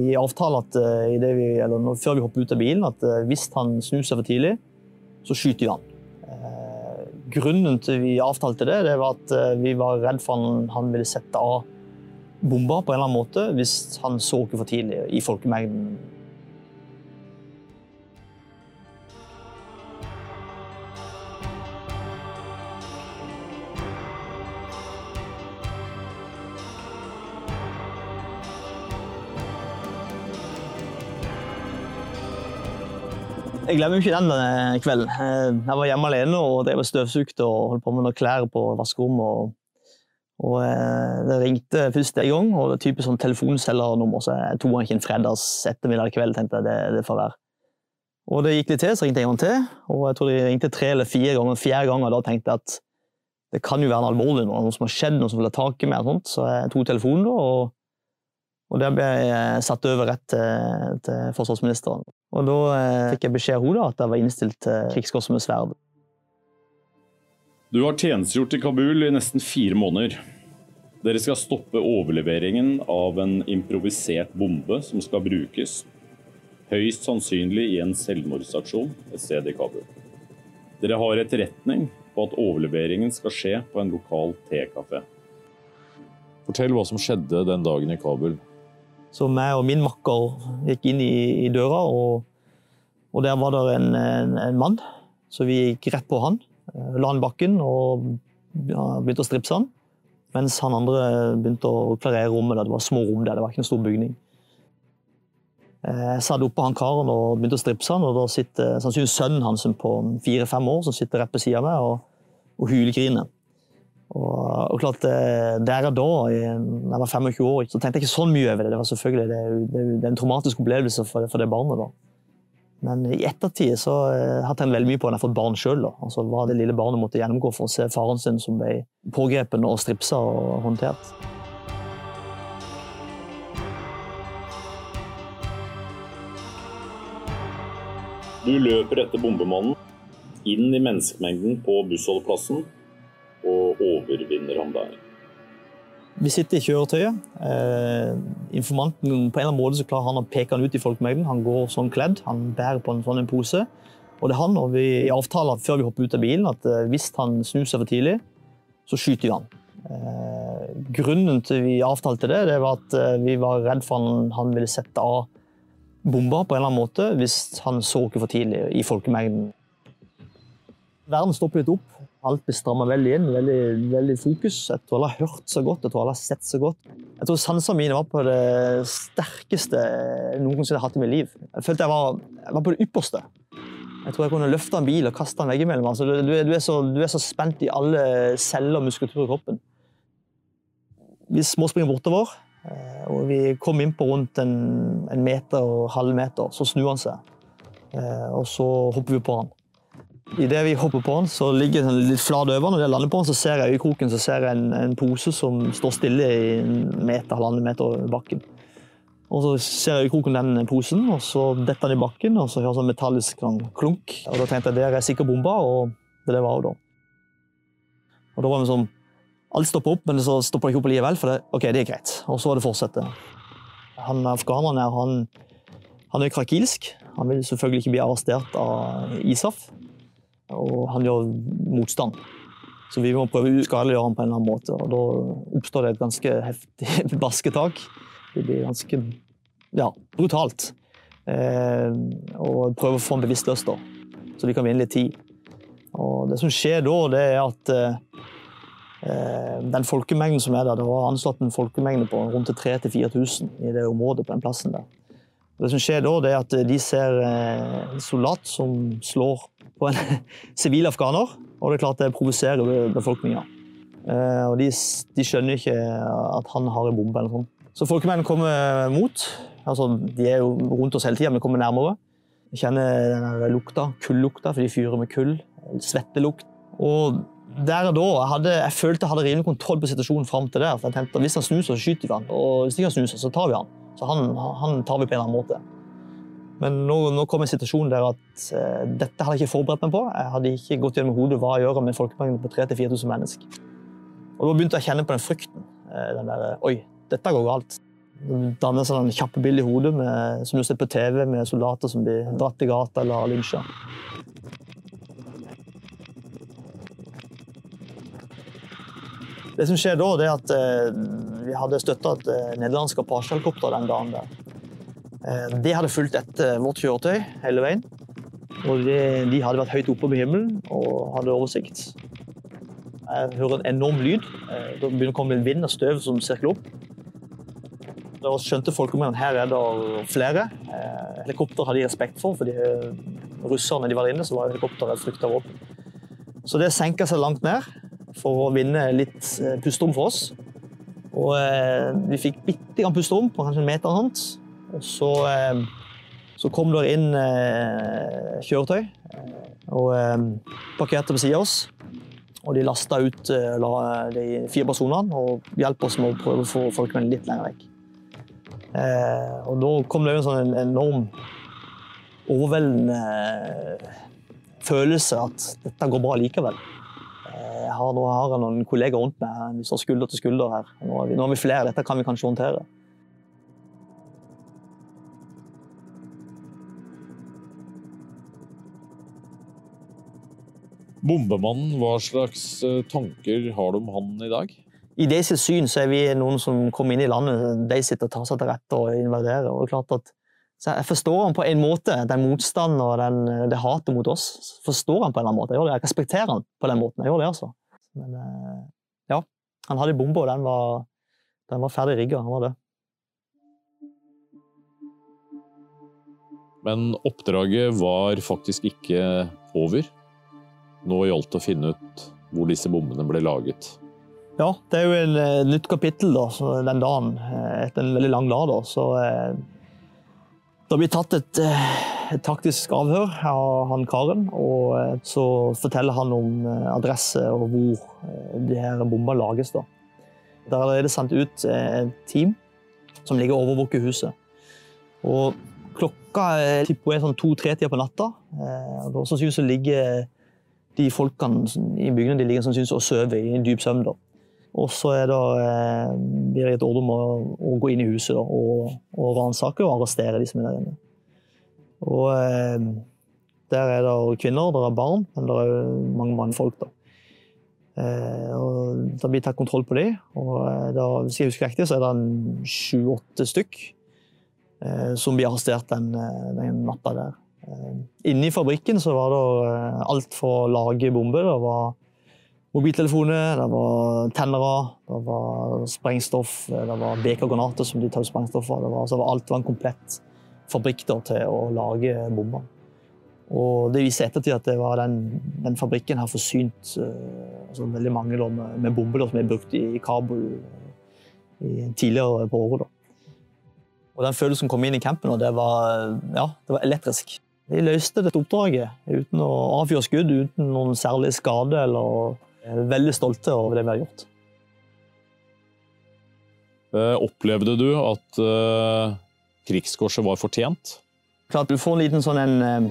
Vi avtaler at uh, vi, eller, før vi hopper ut av bilen, at uh, hvis han snur seg for tidlig, så skyter vi han. Uh, grunnen til vi avtalte det, det var at vi var redd for han, han ville sette av bomber på en eller annen måte hvis han så oss for tidlig i folkemengden. Jeg glemmer ikke den kvelden. Eh, jeg var hjemme alene og drev støvsugde og holdt på med noen klær på vaskerommet. Og, eh, det ringte først en gang, og det er typisk sånn telefonselgernummer, så jeg tok ikke en fredags ettermiddag kveld. tenkte jeg det, det får være. Og det gikk litt til, så ringte jeg en gang til, og jeg tror de ringte tre eller fire ganger. Fjerde ganger da tenkte jeg at det kan jo være noe alvorlig, noe som har skjedd, noe som vil ha tak i meg. og sånt. Så jeg tok telefonen, da, og og Der ble jeg satt over rett til, til forsvarsministeren. Og Da eh, fikk jeg beskjed av henne at jeg var innstilt til krigskorset med sverd. Du har tjenestegjort i Kabul i nesten fire måneder. Dere skal stoppe overleveringen av en improvisert bombe som skal brukes, høyst sannsynlig i en selvmordsaksjon et sted i Kabul. Dere har etterretning på at overleveringen skal skje på en lokal tekafé. Fortell hva som skjedde den dagen i Kabul. Så meg og min makker gikk inn i, i døra, og, og, der var det en, en, en, mann. Så vi gikk rett på han. Eh, la han bakken og ja, begynte å stripse han. Mens han andre begynte å klarere rommet. Det var små rom der, det var ikke en stor bygning. Eh, jeg satt oppå han karen og begynte å stripse han, og da sitter sannsynligvis sønnen hans på fire-fem år som sitter rett ved siden av meg og, og hylgriner. Og, og klart, Der og da, da jeg var 25 år, så tenkte jeg ikke sånn mye over det. Det var selvfølgelig det, det, det en traumatisk opplevelse for, for, det barnet. da. Men i ettertid så jeg har jeg tenkt veldig mye på at jeg har fått barn sjøl. Altså, hva det lille barnet måtte gjennomgå for å se faren sin som ble pågrepet og stripsa og håndtert. Du løper etter bombemannen inn i menneskemengden på bussholdeplassen og overvinner ham der. Vi sitter i kjøretøyet. Eh, informanten på en eller annen måte så klarer han å peke han ut i folkemengden. Han går sånn kledd, han bærer på en sånn en pose. Og det er han, og vi avtaler før vi hopper ut av bilen at eh, hvis han snur seg for tidlig, så skyter vi han. Eh, grunnen til vi avtalte det, det var at vi var redd for han, han ville sette av bomber på en eller annen måte hvis han så oss for tidlig i folkemengden. Verden stopper litt opp. Alt blir stramma veldig inn. Veldig, veldig, fokus. Jeg tror alle har hørt så godt, jeg tror alle har sett så godt. Jeg tror sansene mine var på det sterkeste noen jeg har hatt i mitt liv. Jeg følte jeg var, jeg var på det ypperste. Jeg tror jeg kunne løfte en bil og kaste den veggimellom. Altså, du, du, er så, du, er så, spent i alle celler og muskulatur i kroppen. Vi småspringer bortover, eh, og vi kom inn på rundt en, en meter og halv meter. Så snur han seg, eh, og så hopper vi på han. Idet vi hopper på den, så ligger den litt flat over. Når jeg lander på den, så ser jeg i kroken så ser jeg en, en pose som står stille i en meter, halvannen meter over bakken. Og Så ser jeg i kroken den posen, og så detter den i bakken, og så høres en metallisk sånn klunk. Og Da tenkte jeg det er sikkert bomba, og det, det var hun da. Og da var det sånn, Alt stopper opp, men så stopper det ikke opp likevel, for det, ok, det er greit. Og så var det fortsette. Han afghaneren her, han, han er krakilsk. Han vil selvfølgelig ikke bli arrestert av ISAF og han gjør motstand. Så vi må prøve å skadeliggjøre ham på en eller annen måte. og Da oppstår det et ganske heftig basketak. Det blir ganske ja, brutalt. Eh, og prøve å få ham bevisstløs, da. Så vi kan vinne litt tid. Og det som skjer da, det er at eh, den folkemengden som er der, det var anslått en folkemengde på rundt 3000-4000 i det området på den plassen der. Og det som skjer da, det er at de ser en soldat som slår på en sivil afghaner, og det er klart det provoserer befolkninga. Og de, de, skjønner ikke at han har en bombe eller noe sånt. Så folkemennene kommer mot. Altså, de er jo rundt oss hele tida, men kommer nærmere. Jeg kjenner den lukta, kullukta, for de fyrer med kull. Svettelukt. Og der og da, jeg, hadde, jeg følte jeg hadde rimelig kontroll på situasjonen fram til der. For jeg tenkte, Hvis han snuser, så skyter vi han. Og hvis ikke han snuser, så tar vi han. Så han, han tar vi på en eller annen måte. Men nå, nå kom en situasjon der at uh, dette hadde jeg ikke forberedt meg på. Jeg hadde ikke gått gjennom hodet hva jeg gjør med en folkemengde på 3000-4000 mennesker. Og Da begynte jeg å kjenne på den frykten. Uh, den der, Oi, dette går galt. Det danner seg en kjappe bilde i hodet med, som du ser på TV, med soldater som blir dratt i gata eller lynsja. Det som skjer da, er at uh, vi hadde støtta et eh, nederlandsk Apache-helikopter den dagen. der. Eh, de hadde fulgt etter vårt kjøretøy hele veien. Og de, de hadde vært høyt oppe på himmelen og hadde oversikt. Jeg hører en enorm lyd. Da det begynner å komme en vind og støv som sirkler opp. Da skjønte folkemennene her er det flere. Eh, helikopter hadde de respekt for, eh, russerne de var inne, så var helikopteret et frykta våpen. Så det senka seg langt ned for å vinne litt eh, pusterom for oss. Og vi fikk bitte grann pusterom, på kanskje en meter eller. Og så, så kom det inn kjøretøy og parkerte ved siden av oss. Og de lasta ut de fire personene og hjalp oss med å prøve å få folkemengden litt lenger vekk. Eh, og da kom det en sånn enorm overveldende eh, følelse at dette går bra likevel. Eh, jeg har, nå har jeg noen kolleger rundt meg. Vi står skulder til skulder her. Nå er, vi, nå er vi flere. Dette kan vi kanskje håndtere. Bombemannen, hva slags tanker har du om han i dag? i deres syn så er vi noen som kommer inn i landet, de sitter og tar seg til rette og invaderer. Og klart at, så jeg forstår han på en måte, den motstanden og den, det hatet mot oss. forstår han på en eller annen måte. Jeg, gjør det. jeg respekterer han på den måten. Jeg gjør det, altså. Men eh, ja, han hadde bombe, og den var, den var ferdig rigga. Han var død. Men oppdraget var faktisk ikke over. Nå gjaldt det å finne ut hvor disse bommene ble laget. Ja, det er jo et uh, nytt kapittel da, den dagen, eh, etter en veldig lang dag. Da, så uh, det blir tatt et, et, taktisk avhør av han karen. og Så forteller han om adresse og hvor de her bomba lages. Da. Der er det sendt ut et team som ligger og overvåker huset. Og klokka er sånn to-tre-tida på natta. og Sannsynligvis ligger de folkene i bygningen de ligger sannsynligvis og sover i dyp søvn. da. Og så er det, eh, gitt ordre om å, å, gå inn i huset da, og, og ransake og arrestere de som er der inne. Og eh, der er det kvinner, der er barn, men det er mange mannfolk. da. Eh, og Det blir tatt kontroll på de, og eh, da, hvis jeg husker riktig, så er det sju-åtte stykk eh, som blir arrestert den, eh, den natta der. Inne i fabrikken så var det alt for å lage bomber. Det var mobiltelefoner, det var tennere, det var sprengstoff, det var BK-granater som de tok sprengstoff av. Det var, var, alt var en komplett fabrikk da, til å lage bomber. Og det viser ettertid at den, den fabrikken har forsynt altså veldig mange da, med, med bomber da, som er brukt i Kabul i, tidligere på året. Og den følelsen som kom inn i campen, det var, ja, det var elektrisk. De løste dette oppdraget uten å avfyre skudd, uten noen særlig skade eller veldig stolte over det vi har gjort. Eh, opplevde du at uh, krigskorset var fortjent? Klart Du får en liten sånn en uh,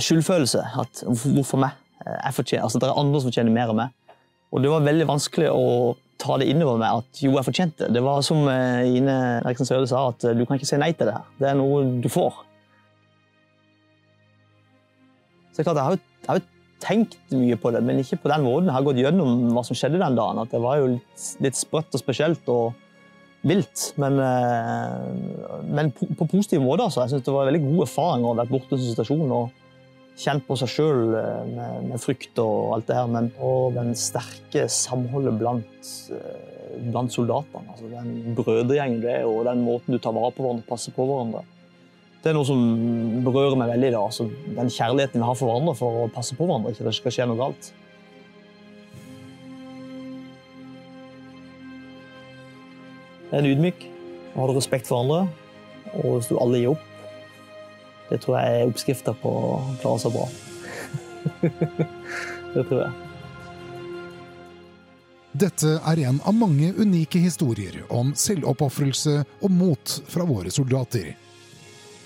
skyldfølelse. At hvorfor meg? Jeg fortjener, altså Det er andre som fortjener mer enn meg. Og det var veldig vanskelig å ta det innover meg at jo, jeg fortjente det. Det var som Ine Eriksen Søde sa, at du kan ikke si nei til det her. Det er noe du får. Så klart, jeg har jo, jeg har jo tenkt mye på det, men ikke på den måten. Jeg har gått gjennom hva som skjedde den dagen. At det var jo litt, litt sprøtt og spesielt og vilt. Men, eh, men på, på positive måter. Altså. Jeg synes det var en veldig god erfaring å ha vært borte i situasjonen og kjent på seg sjøl med, med, frykt og alt det her, men og den sterke samholdet blant, blant soldatene. Altså den brødregjengen du er, og den måten du tar vare på hverandre, passer på hverandre. Det er noe som berører meg veldig. da, altså Den kjærligheten vi har for hverandre for å passe på hverandre, ikke det skal skje noe galt. Er en ydmyk. Har du respekt for andre, og hvis du alle gir opp Det tror jeg er oppskrifta på å klare seg bra. det tror jeg. Dette er en av mange unike historier om selvoppofrelse og mot fra våre soldater.